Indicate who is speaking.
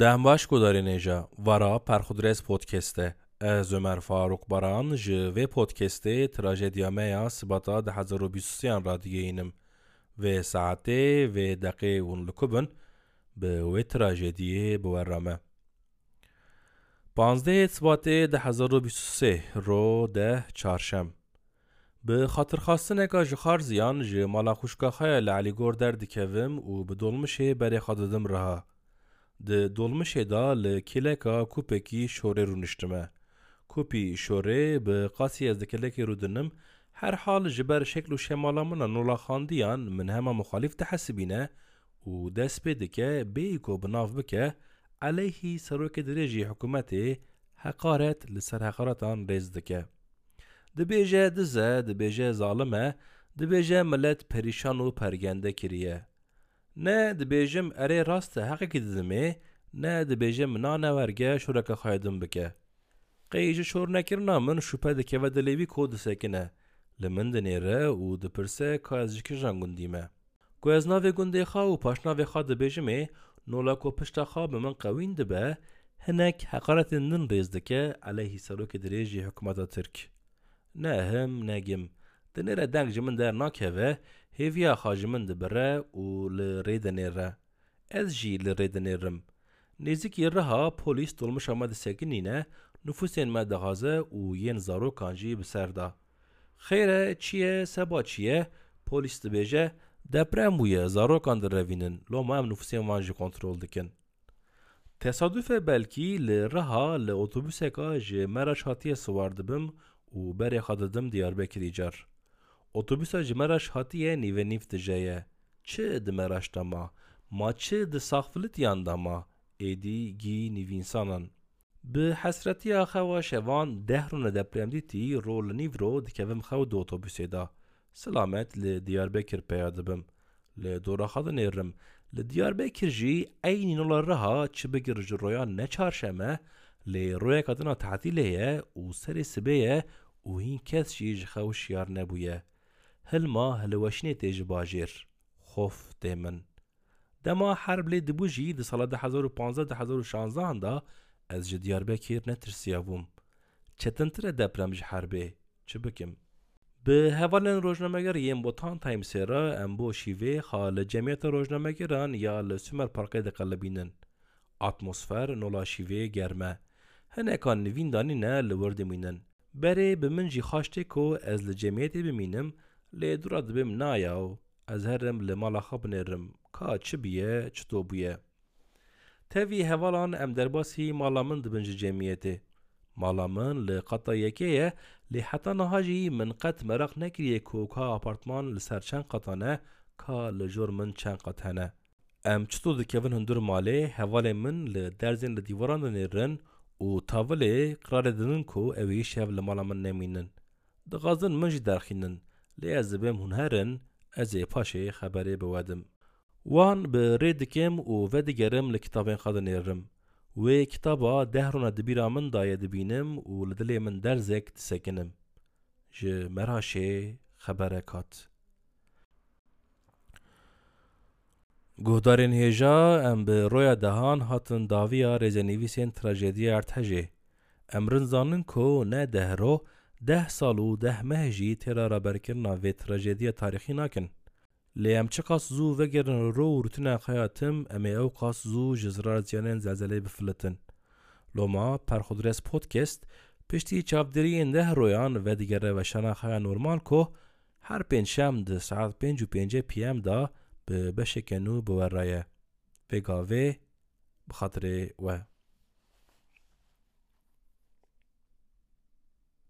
Speaker 1: Dem baş gudarînêja wara Perxudrez podcast'e ez Ömer Faruk Baran ji vê podcastê trajediya me ya sibata 2023 ra digihînim vê saetê vê deqê hûn li ku bin bi wê trajediyê biwera me Panzdehê Sibatê 2023 ro deh çarşem Bi xatirxastineka ji xar ziyan ji mala xwişkaxeya li Elîgor derdikevim û bi dolmişê berê xwe didim riha Di dolmişê da li kêleka kûpekî şorê rûniştime. Kûpî şorê bi qasî ez di kelekê rûdinim her hal ji ber şekl û şemala min a nolaxandiyan min hema muxalîf dihesibîne û dest pê dike bêyî ku bi nav bike eleyhî serokê dirêjî hikûmetê heqaret li ser heqaretan rêz dike. Dibêje dize, dibêje zalim e, dibêje millet perîşan û pergende kiriye. نه دبیجم اره راست حقی که دزمه نه دبیجم نانه ورگه شورک خایدم بکه قیج شور نکرنا من شپه دکه و دلیوی کود سکنه لمن دنیره و دپرسه که از جکی جنگوندیمه که از ناوی گنده خواه و پاشناوی خواه دبیجمه نولاک و پشتا خواه به من قوین دبه هنک حقارت نن ریز دکه علیه سروک دریجی حکمت ترک نه هم نگم gim. Dinêre deng ji min der nakeve, hêviya xwe ji min dibire û li rê dinêre. Ez jî li rê dinêrim. Nêzîkî riha polîs dolmişa me disekinîne, nüfusên me dixwaze û yên zarokan jî bi ser da. Xêr e seba çi ye, polîs dibêje deprem bûye zarokan direvînin, loma em nüfusên wan kontrol dikin. Tesadüfe belkî li riha li otobüseka ji Meraş hatiye siwar dibim û berê xwe didim. Otobüsa ji Meraş hatiye nîvenîv dijeye. Çi di Meraş de ma? Ma çi di saxfilitiyan de ma? Êdî gî nîvînsanan. Bi hesretiya xewa şevan deh rûne depremdîtî ro li nîv ro dikevim xew di otobüsê da. Silamet li Diyarbekir peya dibim. Li dora xwe dinêrim. Li Diyarbekir jî eynî nola riha çi bigir ji roya ne çarşeme lê royeka dina tehtîlê ye û serê sibê ye û hîn kes jî ji xew şiyar nebûye. Tê ji bajêr. Xof tê min. Dema herb lê dibû jî di sala 2015-2016 da ez ji Diyarbekir netirsiya bûm. Çetintir e deprem ji herbê. Çi bikim? Bi hevalên rojnamegeriyên Botan Timesê re em bo şîvê xa li cemiyeta rojnamegeran ya li Sümer Parkê diqelebînin. Atmosfer nola şîvê germe. Hinekan nivîn danîne li wir dimînin. Berê bi min jî xaştê ku ez lê dura dibim nayaw ez herim li mala xwe binêrim ka çi biye çito bûye. Tevî hevalan em derbasî mala min dibin ji cemiyetê. Mala min li qeta yekê ye lê heta niha jî min qet meraq nekiriye ku ka apartman li ser çend qetan e ka li jor min çend qet hene. Em çito dikevin hundir malê hevalên min li derzên li dîwaran dinêrin û tavilê qirarê dinin ku ew ê şev li mala dibêm hûn herin ez ê paşê xeberê biwedim. Wan bi rê dikim û vedigerim li kitabên xwe dinêrim. Wê kitaba deh rûna dibîra min daye dibînim û li dilê min derzek disekinim. Ji Meraşê xeberek hat. Guhdarên hêja em bi roya dehan hatin daviya rêzenîvîsên trajediya Erthejê. Em ne dehro ده سال و ده مه جی تیرا را برکرنا وی تراجیدی تاریخی ناکن. لیم چه قاس زو وگرن رو و رتنه خیاتم امی زو جزرار زیانین زلزله بفلتن. لما پرخودرس پودکست پشتی چابدری ده رویان و دیگره و شناخه نورمال که هر پینشم ده ساعت پینج و پینجه پی ام دا به بشکنو بورایه. وگاوه بخاطر و.